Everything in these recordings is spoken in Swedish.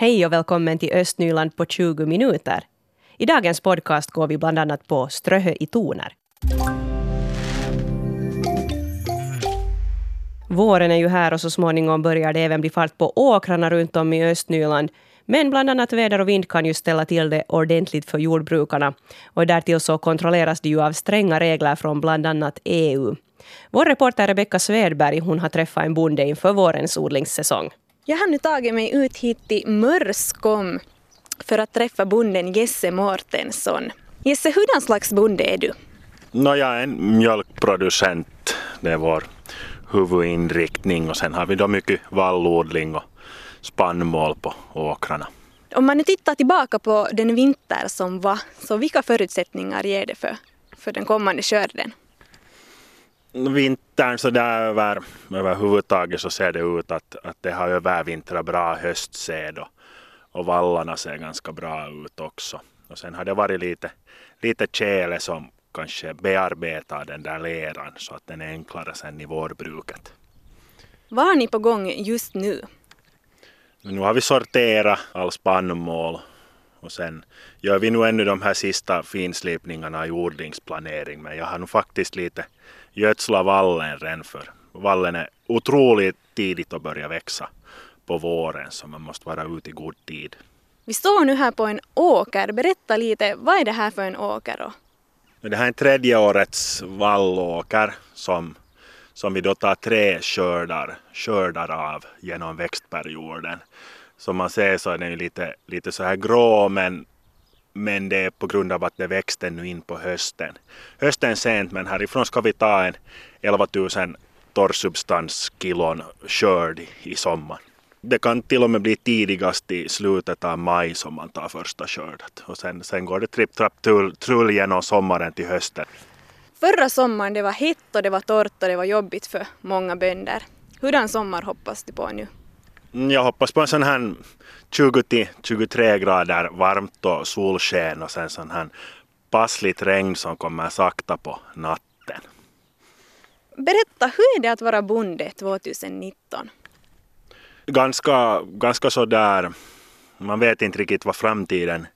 Hej och välkommen till Östnyland på 20 minuter. I dagens podcast går vi bland annat på Ströhö i toner. Våren är ju här och så småningom börjar det även bli fart på åkrarna runt om i Östnyland. Men bland annat väder och vind kan ju ställa till det ordentligt för jordbrukarna. Och därtill så kontrolleras det ju av stränga regler från bland annat EU. Vår reporter Rebecka Svedberg hon har träffat en bonde inför vårens odlingssäsong. Jag har nu tagit mig ut hit till Mörskom för att träffa bonden Jesse Mårtensson. Jesse, hurdan slags bonde är du? No, jag är en mjölkproducent. Det är vår huvudinriktning och sen har vi då mycket vallodling och spannmål på åkrarna. Om man nu tittar tillbaka på den vinter som var, så vilka förutsättningar ger det för, för den kommande skörden? Vintern så där över, överhuvudtaget så ser det ut att, att det har övervintrat bra höstsed och, och vallarna ser ganska bra ut också. Och sen har det varit lite, lite tjäle som kanske bearbetar den där leran så att den är enklare sen i vårbruket. Vad har ni på gång just nu? Nu har vi sorterat all spannmål och sen gör vi nu ännu de här sista finslipningarna i odlingsplanering men jag har nog faktiskt lite gödsla vallen redan för vallen är otroligt tidigt att börja växa på våren så man måste vara ute i god tid. Vi står nu här på en åker. Berätta lite, vad är det här för en åker? Då? Det här är en tredje årets vallåker som, som vi då tar tre skördar, skördar av genom växtperioden. Som man ser så är den lite, lite så här grå men, men det är på grund av att det växte nu in på hösten. Hösten sent men härifrån ska vi ta en 11 000 torrsubstanskilon skörd i sommar. Det kan till och med bli tidigast i slutet av maj som man tar första skördet. Och sen, sen går det tripp, trapp, trull, trull genom sommaren till hösten. Förra sommaren det var hett och det var torrt och det var jobbigt för många bönder. Hurdan sommar hoppas du på nu? Mm, jag hoppas på en sån här 20-23 grader varmt och solsken och sen sån här passligt regn som kommer sakta på natten. Berätta, hur är det att vara bonde 2019? ganska, ganska sådär, man vet inte riktigt vad framtiden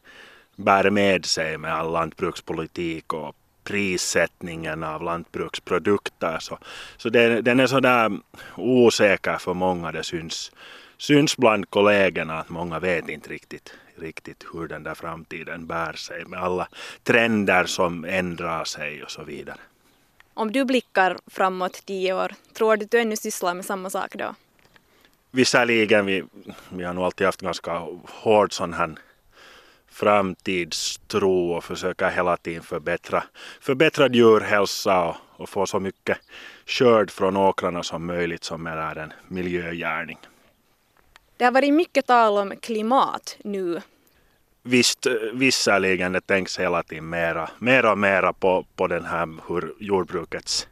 bär med sig med all lantbrukspolitik och prissättningen av lantbruksprodukter. Så, så den, den är sådär osäker för många. Det syns, syns bland kollegorna att många vet inte riktigt, riktigt hur den där framtiden bär sig med alla trender som ändrar sig och så vidare. Om du blickar framåt tio år, tror du att du ännu sysslar med samma sak då? visserligen, vi, vi har nog alltid haft ganska hård sån här framtidstro och försöker hela tiden förbättra, förbättra djurhälsa och, och få så mycket skörd från åkrarna som möjligt som är en miljögärning. Det har varit mycket tal om klimat nu. Visst, eh, visserligen det tänks hela tiden mera, mera och mera på, på den här hur jordbrukets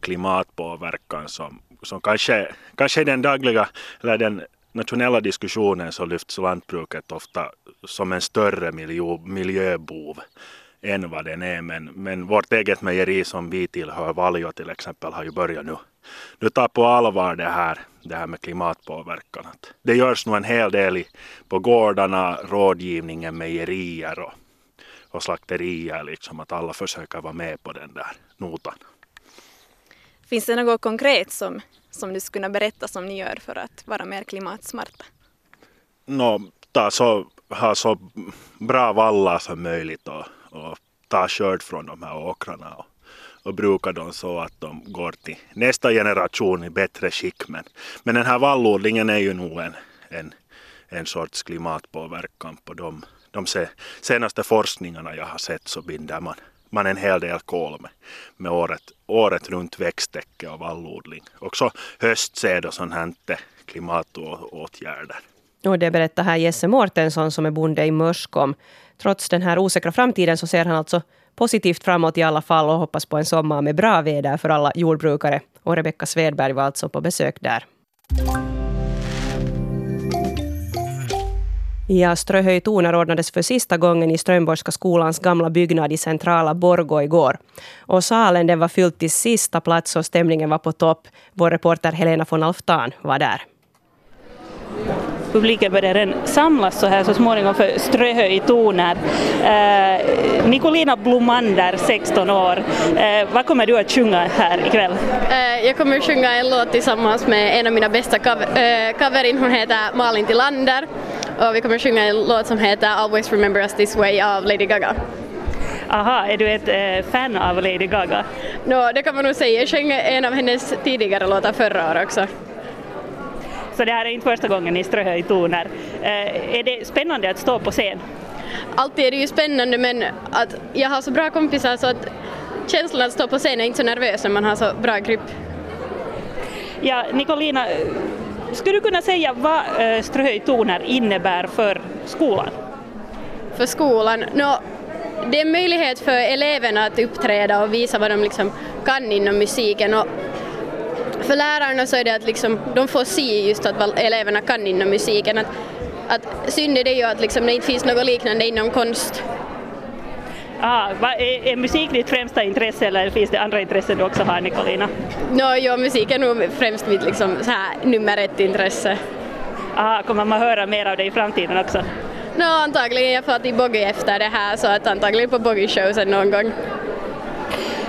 klimatpåverkan som, som kanske, kanske i den dagliga eller den nationella diskussionen så lyfts lantbruket ofta som en större miljö, miljöbov än vad den är. Men, men vårt eget mejeri som vi tillhör, Valjo till exempel, har ju börjat nu, nu ta på allvar det här, det här med klimatpåverkan. Det görs nog en hel del i, på gårdarna, rådgivningen, mejerier och, och slakterier, liksom att alla försöker vara med på den där notan. Finns det något konkret som, som du skulle kunna berätta som ni gör för att vara mer klimatsmarta? No, ta så, ha så bra vallar som möjligt och, och ta skörd från de här åkrarna och, och bruka dem så att de går till nästa generation i bättre skick. Men, men den här vallodlingen är ju nog en, en, en sorts klimatpåverkan på dem. De senaste forskningarna jag har sett så binder man man en hel del kol med, med året, året runt växttäcke och vallodling. Också höstsed och sånt här klimatåtgärder. Och det berättar här Jesse Mårtensson som är bonde i Mörskom. Trots den här osäkra framtiden så ser han alltså positivt framåt i alla fall och hoppas på en sommar med bra väder för alla jordbrukare. Och Rebecka Svedberg var alltså på besök där. Ja, Ströhöjtoner ordnades för sista gången i Strömborgska skolans gamla byggnad i centrala Borgå igår. Och salen den var fylld till sista plats och stämningen var på topp. Vår reporter Helena von Alftan var där publiken börjar redan samlas så här så småningom för Ströhö i toner. Eh, Nicolina Blomander, 16 år. Eh, vad kommer du att sjunga här ikväll? Eh, jag kommer att sjunga en låt tillsammans med en av mina bästa coverin. Eh, Hon heter Malin Tillander och vi kommer att sjunga en låt som heter Always Remember Us This Way av Lady Gaga. Aha, är du ett eh, fan av Lady Gaga? No, det kan man nog säga. Jag sjöng en av hennes tidigare låtar förra året också. Så det här är inte första gången i Ströhö i toner. Eh, är det spännande att stå på scen? Alltid är det ju spännande men att jag har så bra kompisar så att känslan att stå på scen är inte så nervös när man har så bra grupp. Ja, Nicolina, skulle du kunna säga vad eh, Ströhö i toner innebär för skolan? För skolan? No, det är en möjlighet för eleverna att uppträda och visa vad de liksom kan inom musiken. Och för lärarna så är det att liksom, de får se just att eleverna kan inom musiken. Att, att synd är det ju att liksom, det inte finns något liknande inom konst. Ah, va, är, är musik ditt främsta intresse eller finns det andra intressen du också har Nicolina? No, ja, musik är nog främst mitt liksom, så här, nummer ett intresse. Ah, kommer man höra mer av det i framtiden också? No, antagligen. Jag får till Boggy efter det här så att antagligen på Boggy show sen någon gång.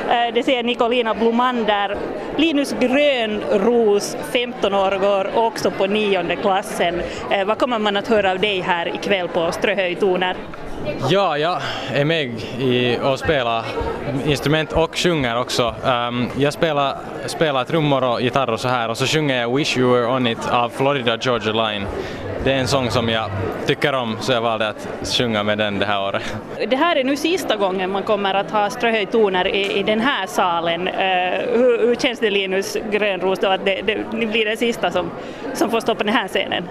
Eh, det säger Nicolina Blomander. Linus Grönros, 15 år, går också på nionde klassen. Eh, vad kommer man att höra av dig här ikväll på Ströhöjtoner? Ja, jag är med i och spelar instrument och sjunger också. Um, jag spelar, spelar trummor och gitarr och så här och så sjunger jag Wish You Were On It av Florida Georgia Line det är en sång som jag tycker om så jag valde att sjunga med den det här året. Det här är nu sista gången man kommer att ha Ströhöjtoner i, i den här salen. Uh, hur, hur, känns det Linus Grönros då att det, det, ni blir den sista som, som får stå på den här scenen?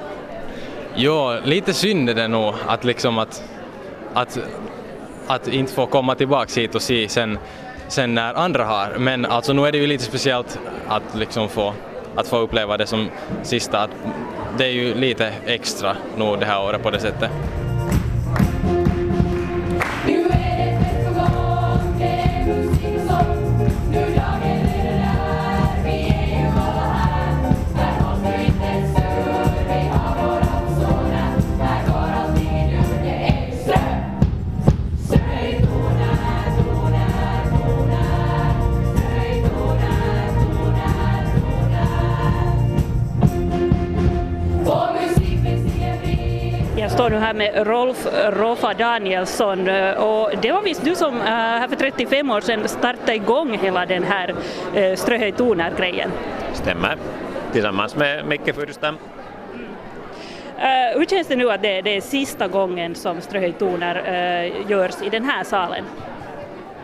Jo, lite synd är det nog att liksom att, att, att inte få komma tillbaka hit och se sen, sen när andra har. Men alltså nu är det ju lite speciellt att liksom få att få uppleva det som sista. Att det är ju lite extra nu det här året på det sättet. Här med Rolf Roffa Danielsson och det var visst du som eh, här för 35 år sedan startade igång hela den här eh, Ströhöj Toner-grejen. Stämmer, tillsammans med Micke Furstam. Uh, hur känns det nu att det, det är sista gången som Ströhöj uh, görs i den här salen?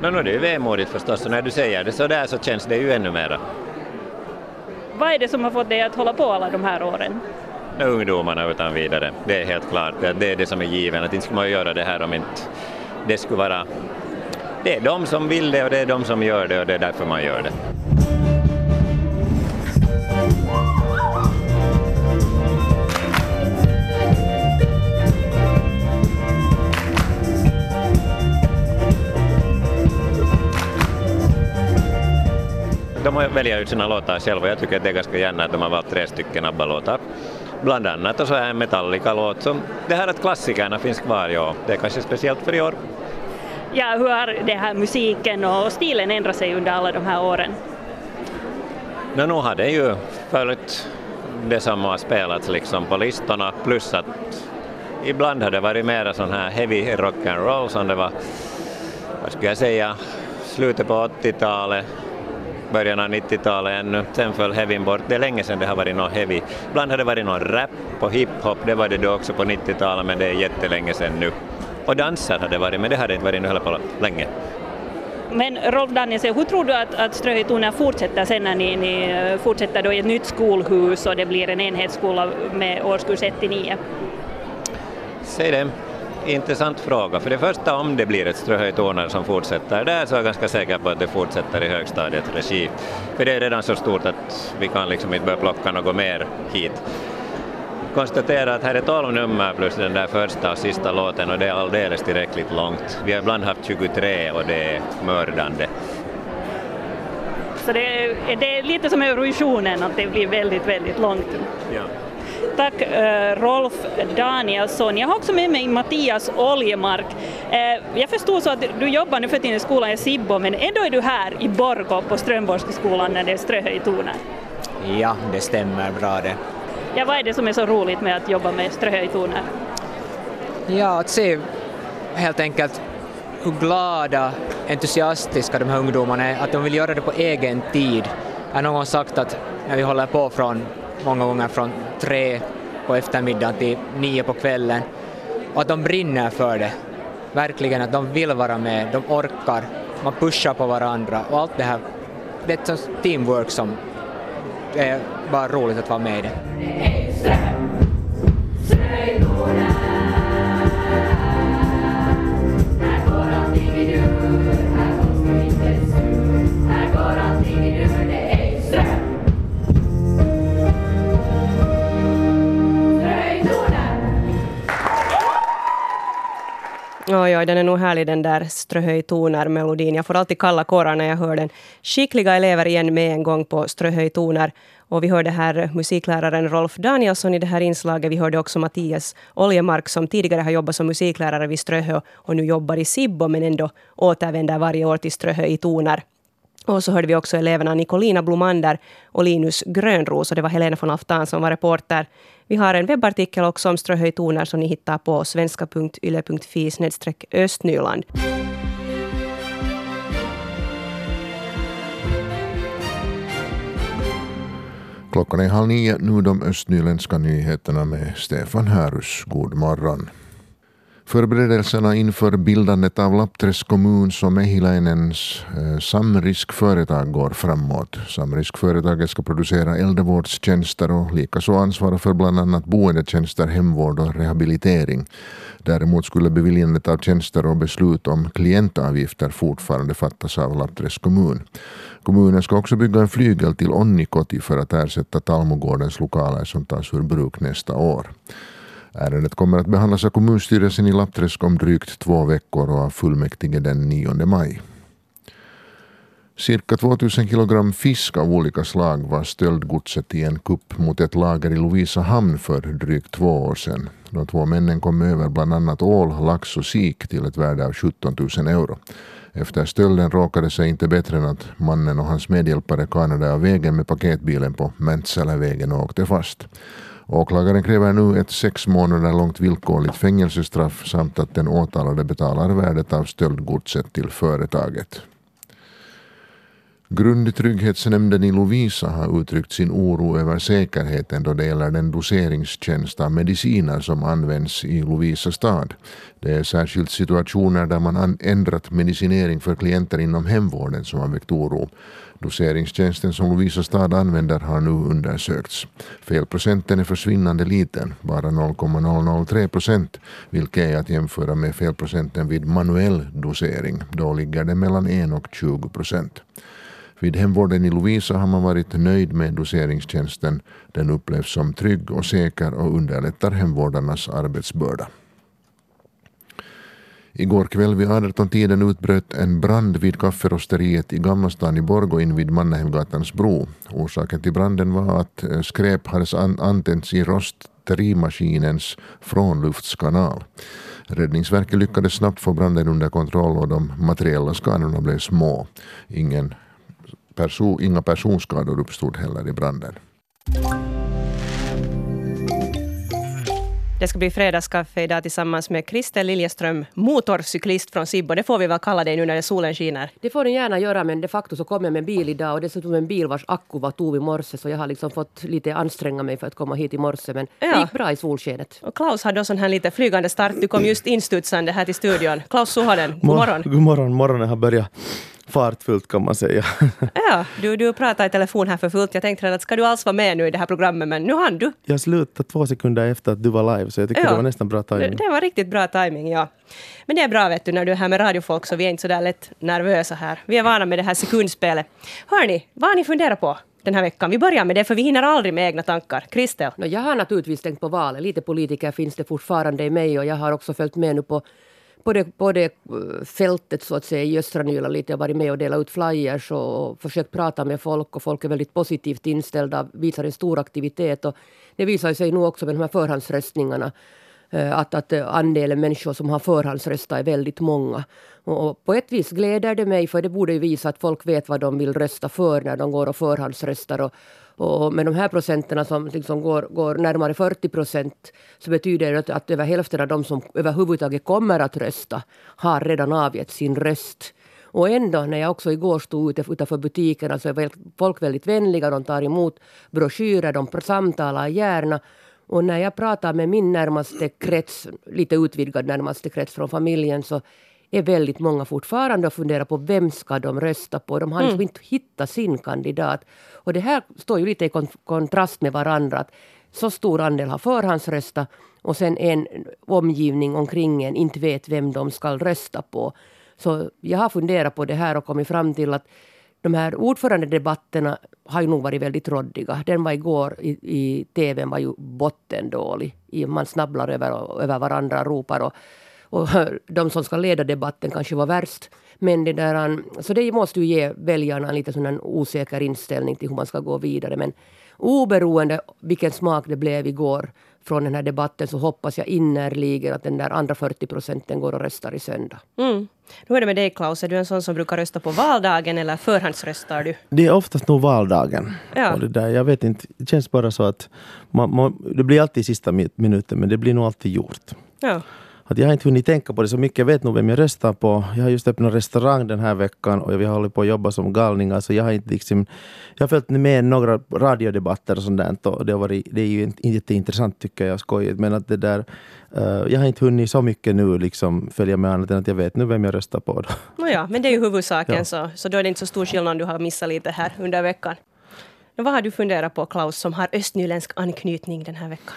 No, no, det är vemodigt förstås och när du säger det så där så känns det ju ännu mera. Vad är det som har fått dig att hålla på alla de här åren? Ungdomarna utan vidare. Det är helt klart, det är det som är given, att inte skulle man göra det här om inte det skulle vara... Det är de som vill det och det är de som gör det och det är därför man gör det. De väljer ut sina låtar själva. Jag tycker att det är ganska gärna att de har valt tre stycken ABBA-låtar bland annat och så är en Metallica-låt. det här att klassikerna finns kvar, ja, det är kanske speciellt för i år. Ja, hur har det här musiken och stilen ändrat sig under alla de här åren? No, nu har det ju följt det som har spelats liksom på listorna plus att ibland har det varit mera sån här heavy rock'n'roll som det var, vad ska jag säga, slutet på 80-talet, början av 90-talet ännu. Sen föll heavyn bort. Det är länge sedan det har varit någon heavy. Ibland har det varit någon rap och hiphop, det var det då också på 90-talet men det är jättelänge sedan nu. Och danser har det varit, men det har det inte varit nu heller på länge. Men Rolf Danielsson, hur tror du att, att Ströhöjtonen fortsätter sen när ni, ni eh, fortsätter då i ett nytt skolhus och det blir en enhetsskola med årskurs 1 till 9? Säg det intressant fråga. För det första om det blir ett Ströhöjtornar som fortsätter där så är jag ganska säker på att det fortsätter i högstadiets regi. För det är redan så stort att vi kan liksom inte börja plocka något mer hit. Konstatera att här är 12 nummer plus den där första och sista låten och det är alldeles tillräckligt långt. Vi har ibland haft 23 och det är mördande. Så det är, det är lite som Eurovisionen, att det blir väldigt, väldigt långt. Ja. Tack uh, Rolf Danielsson. Jag har också med mig Mattias Oljemark. Uh, jag förstod så att du jobbar nu för tiden i skolan i Sibbo men ändå är du här i Borgå på Strömborgska skolan när det är ströhöjtoner. Ja, det stämmer bra det. Ja, vad är det som är så roligt med att jobba med ströhöjtoner? Ja, att se helt enkelt hur glada, entusiastiska de här ungdomarna är, att de vill göra det på egen tid. Jag har någon sagt att när vi håller på från, många gånger från tre på eftermiddagen till nio på kvällen, och att de brinner för det. Verkligen att de vill vara med, de orkar, man pushar på varandra och allt det här. Det är ett sånt teamwork som är bara roligt att vara med i det. Oj, oj, den är nog härlig den där ströhöjtoner-melodin. Jag får alltid kalla kårar när jag hör den. Skickliga elever igen med en gång på ströhöjtoner. Och vi hörde här musikläraren Rolf Danielsson i det här inslaget. Vi hörde också Mattias Oljemark som tidigare har jobbat som musiklärare vid Ströhö och nu jobbar i Sibbo men ändå återvänder varje år till Ströhö i. Och så hörde vi också eleverna Nicolina Blomander och Linus Grönros. Och det var Helena von Aftan som var reporter. Vi har en webbartikel också om ströhöjtoner som ni hittar på svenska.yle.fi östnyland. Klockan är halv nio, nu de östnyländska nyheterna med Stefan Härus. God morgon. Förberedelserna inför bildandet av Lappträsk kommuns och Mehiläinens samriskföretag Samrisk-företag går framåt. Samrisk-företaget ska producera äldrevårdstjänster och likaså ansvara för bland annat boendetjänster, hemvård och rehabilitering. Däremot skulle beviljandet av tjänster och beslut om klientavgifter fortfarande fattas av Lappträsk kommun. Kommunen ska också bygga en flygel till Onnikoti för att ersätta Talmogårdens lokaler som tas ur bruk nästa år. Ärendet kommer att behandlas av kommunstyrelsen i Lappträsk om drygt två veckor och av fullmäktige den 9 maj. Cirka 2000 kilogram fisk av olika slag var stöldgodset i en kupp mot ett lager i Lovisa hamn för drygt två år sedan. De två männen kom över bland annat ål, lax och sik till ett värde av 17 000 euro. Efter stölden råkade sig inte bättre än att mannen och hans medhjälpare kanade av vägen med paketbilen på Mäntsälävägen och åkte fast. Åklagaren kräver nu ett sex månader långt villkorligt fängelsestraff samt att den åtalade betalar värdet av stöldgodset till företaget. Grundtrygghetsnämnden i Lovisa har uttryckt sin oro över säkerheten då det gäller den doseringstjänst av mediciner som används i Lovisa stad. Det är särskilt situationer där man ändrat medicinering för klienter inom hemvården som har väckt oro. Doseringstjänsten som Lovisa stad använder har nu undersökts. Felprocenten är försvinnande liten, bara 0,003 procent, vilket är att jämföra med felprocenten vid manuell dosering. Då ligger det mellan 1 och 20 procent. Vid hemvården i Lovisa har man varit nöjd med doseringstjänsten. Den upplevs som trygg och säker och underlättar hemvårdarnas arbetsbörda. Igår kväll vid 18-tiden utbröt en brand vid kafferosteriet i Gamla stan i Borgå invid Mannahemgatans bro. Orsaken till branden var att eh, skräp hade antänts i rosterimaskinens frånluftskanal. Räddningsverket lyckades snabbt få branden under kontroll och de materiella skadorna blev små. Ingen perso inga personskador uppstod heller i branden. Det ska bli fredagskaffe idag tillsammans med Kristel Liljeström, motorcyklist från Sibbo. Det får vi väl kalla dig nu när solen skiner? Det får den gärna göra, men de facto så kom jag med bil idag och dessutom en bil vars akku var tom i morse så jag har liksom fått lite anstränga mig för att komma hit i morse men ja. det gick bra i solskenet. Och Klaus hade då sån här lite flygande start. Du kom just instudsande här till studion. Klaus Suhonen, god morgon. God morgon, morgonen har börjat fartfullt kan man säga. ja, du, du pratar i telefon här för fullt. Jag tänkte att ska du alls vara med nu i det här programmet, men nu hann du. Jag slutade två sekunder efter att du var live, så jag tyckte ja, det var nästan bra timing. Det, det, var riktigt bra timing, ja. Men det är bra vet du, när du är här med radiofolk så vi är inte så där lätt nervösa här. Vi är vana med det här sekundspelet. Hörni, vad har ni funderat på? den här veckan. Vi börjar med det, för vi hinner aldrig med egna tankar. Kristel? jag har naturligtvis tänkt på valet. Lite politiker finns det fortfarande i mig och jag har också följt med nu på på det, på det eh, fältet så att säga i östra Nyland lite. Jag har varit med och delat ut flyers och, och försökt prata med folk och folk är väldigt positivt inställda, visar en stor aktivitet. Och det visar sig nog också med de här förhandsröstningarna eh, att, att eh, andelen människor som har förhandsröstat är väldigt många. Och på ett vis gläder det mig, för det borde visa att folk vet vad de vill rösta för när de går och förhandsröstar. Och, och med de här procenterna som liksom går, går närmare 40 procent så betyder det att, att över hälften av de som överhuvudtaget kommer att rösta har redan avgett sin röst. Och ändå, när jag också igår stod ute utanför butikerna så alltså är folk väldigt vänliga. De tar emot broschyrer, de samtalar gärna. Och när jag pratar med min närmaste krets, lite utvidgad närmaste krets från familjen så är väldigt många fortfarande och funderar på vem ska de rösta på. De har liksom mm. inte hittat sin kandidat. Och det här står ju lite i kontrast med varandra. Att så stor andel har förhandsröstat och sen en omgivning omkring en inte vet vem de ska rösta på. Så jag har funderat på det här och kommit fram till att de här ordförandedebatterna har ju nog varit väldigt råddiga. Den var igår i, i tvn var ju bottendålig. Man snabblar över, över varandra och ropar. Och, och de som ska leda debatten kanske var värst. Men det där, så det måste ju ge väljarna en lite sån osäker inställning till hur man ska gå vidare. Men oberoende vilken smak det blev igår från den här debatten så hoppas jag innerligen att den där andra 40 procenten går och röstar i söndag. Mm. Hur är det med dig Klaus? Är du en sån som brukar rösta på valdagen eller förhandsröstar du? Det är oftast nog valdagen. Ja. Och det där, jag vet inte, det känns bara så att man, man, det blir alltid i sista minuten men det blir nog alltid gjort. Ja att jag har inte hunnit tänka på det så mycket. Jag vet nog vem jag röstar på. Jag har just öppnat restaurang den här veckan och vi har hållit på att jobba som galningar. Så jag har inte liksom, jag har följt med några radiodebatter och sånt där. Och det, har varit, det är ju jätteintressant tycker jag, skojigt. Men att det där, uh, jag har inte hunnit så mycket nu liksom följa med annat än att jag vet nu vem jag röstar på. Då. Nåja, men det är ju huvudsaken ja. så, så då är det inte så stor skillnad du har missat lite här under veckan. Men vad har du funderat på Klaus som har östnyländsk anknytning den här veckan?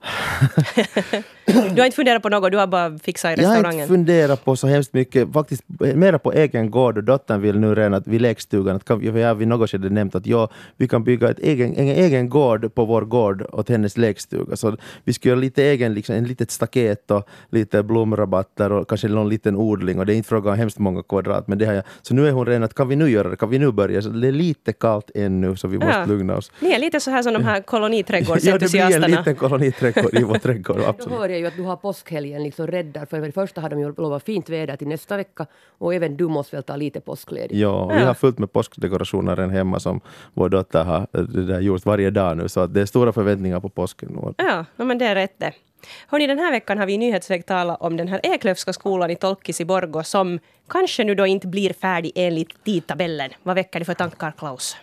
du har inte funderat på något, du har bara fixat i restaurangen? Jag har inte funderat på så hemskt mycket, faktiskt mera på egen gård. Och dottern vill nu redan att vid lekstugan, att kan, jag har vid något skede nämnt att ja, vi kan bygga ett egen, en egen gård på vår gård åt hennes lekstuga. Så vi ska göra lite egen, liksom, en litet staket och lite blomrabatter och kanske någon liten odling. Och det är inte fråga om hemskt många kvadrat, men det har jag. Så nu är hon redan att kan vi nu göra det, kan vi nu börja? Så det är lite kallt ännu, så vi måste ja. lugna oss. Ni är lite så här som de här koloniträdgårdsentusiasterna. ja, det blir en liten koloniträdgård i vår trädgård, absolut. Då hör jag ju att du har påskhelgen liksom räddar. För det första har de ju lovat fint väder till nästa vecka och även du måste väl ta lite påskledigt. Ja, vi har fullt med påskdekorationer hemma som vår dotter har det där gjort varje dag nu. Så det är stora förväntningar på påsken. Ja, men det är rätt det. Hörrni, den här veckan har vi i Nyhetsväg talat om den här Eklövska skolan i Tolkis i Borgå som kanske nu då inte blir färdig enligt tidtabellen. Vad väcker det för tankar, Klaus?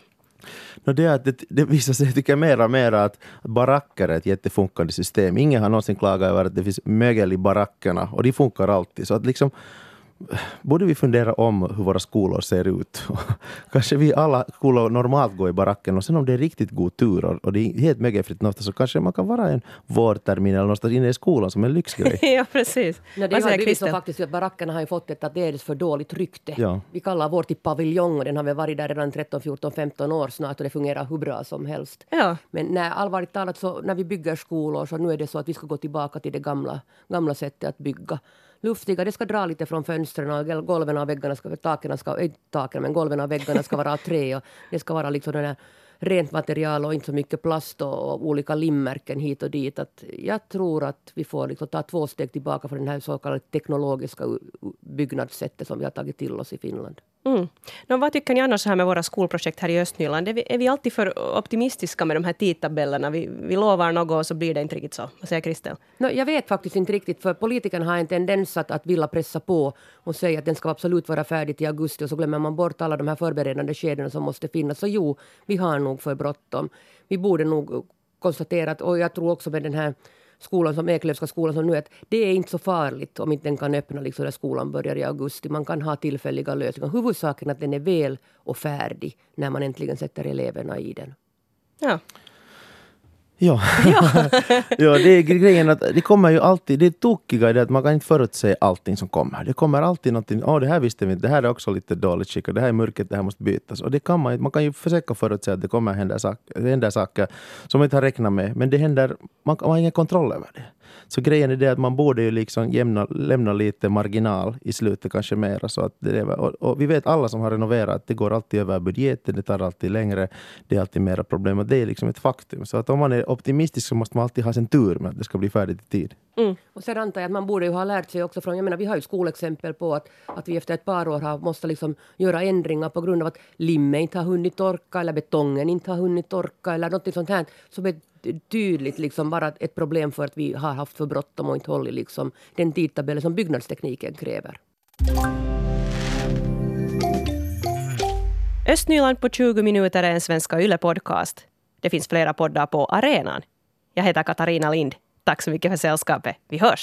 No det, att det, det visar sig, tycker mer och mer att baracker är ett jättefunkande system. Ingen har någonsin klagat över att det finns mögel i barackerna och de funkar alltid. Så att liksom, borde vi fundera om hur våra skolor ser ut. kanske vi alla skolor normalt går i baracken och sen om det är riktigt god tur och det är helt mögelfritt någonstans så kanske man kan vara en vårtermin eller någonstans inne i skolan som en lyxgrej. ja, precis. Ja, det har blivit så faktiskt att barackerna har ju fått ett alldeles för dåligt rykte. Ja. Vi kallar vår till paviljong och den har väl varit där redan 13, 14, 15 år snart och det fungerar hur bra som helst. Ja. Men när allvarligt talat så när vi bygger skolor så nu är det så att vi ska gå tillbaka till det gamla, gamla sättet att bygga luftiga. Det ska dra lite från fönstren och golven och väggarna ska, taken ska, inte taken, men golven och väggarna ska vara av trä och det ska vara liksom den här rent material och inte så mycket plast och olika limmärken hit och dit. Att jag tror att vi får liksom ta två steg tillbaka från det här så kallade teknologiska byggnadssättet som vi har tagit till oss i Finland. Mm. No, vad tycker ni annars här med våra skolprojekt här i Östnyland? Är vi, är vi alltid för optimistiska med de här tidtabellerna? Vi, vi lovar något och så blir det inte riktigt så. Vad säger Kristel? No, jag vet faktiskt inte riktigt, för politikerna har en tendens att, att vilja pressa på och säga att den ska absolut vara färdig till augusti och så glömmer man bort alla de här förberedande skedena som måste finnas. Så jo, vi har nog för bråttom. Vi borde nog konstatera att, och jag tror också med den här skolan som Eklövska skolan som nu är, att det är inte så farligt om inte den kan öppna liksom när skolan börjar i augusti. Man kan ha tillfälliga lösningar. Huvudsaken är att den är väl och färdig när man äntligen sätter eleverna i den. Ja. Ja. Ja. ja, det är grejen att det kommer ju alltid, det är tokiga i det att man kan inte förutse allting som kommer. Det kommer alltid någonting, åh oh, det här visste vi inte, det här är också lite dåligt skickat, det här är mörkt, det här måste bytas. Och det kan man man kan ju försöka förutse att det kommer hända saker, hända saker som man inte har räknat med. Men det händer, man, man har ingen kontroll över det. Så grejen är det att man borde ju liksom jämna, lämna lite marginal i slutet kanske mera. Så att det är, och, och vi vet alla som har renoverat att det går alltid över budgeten, det tar alltid längre, det är alltid mera problem. Och det är liksom ett faktum. Så att om man är optimistisk så måste man alltid ha sin tur med att det ska bli färdigt i tid. Mm. Och sen antar jag att man borde ju ha lärt sig också från, jag menar vi har ju skolexempel på att, att vi efter ett par år har måste liksom göra ändringar på grund av att limmet inte har hunnit torka eller betongen inte har hunnit torka eller något sånt här Så tydligt liksom bara ett problem för att vi har haft för bråttom och inte hållit liksom den tidtabellen som byggnadstekniken kräver. Mm. Östnyland på 20 minuter är en Svenska Yle-podcast. Det finns flera poddar på arenan. Jag heter Katarina Lind. Tack så mycket för sällskapet. Vi hörs!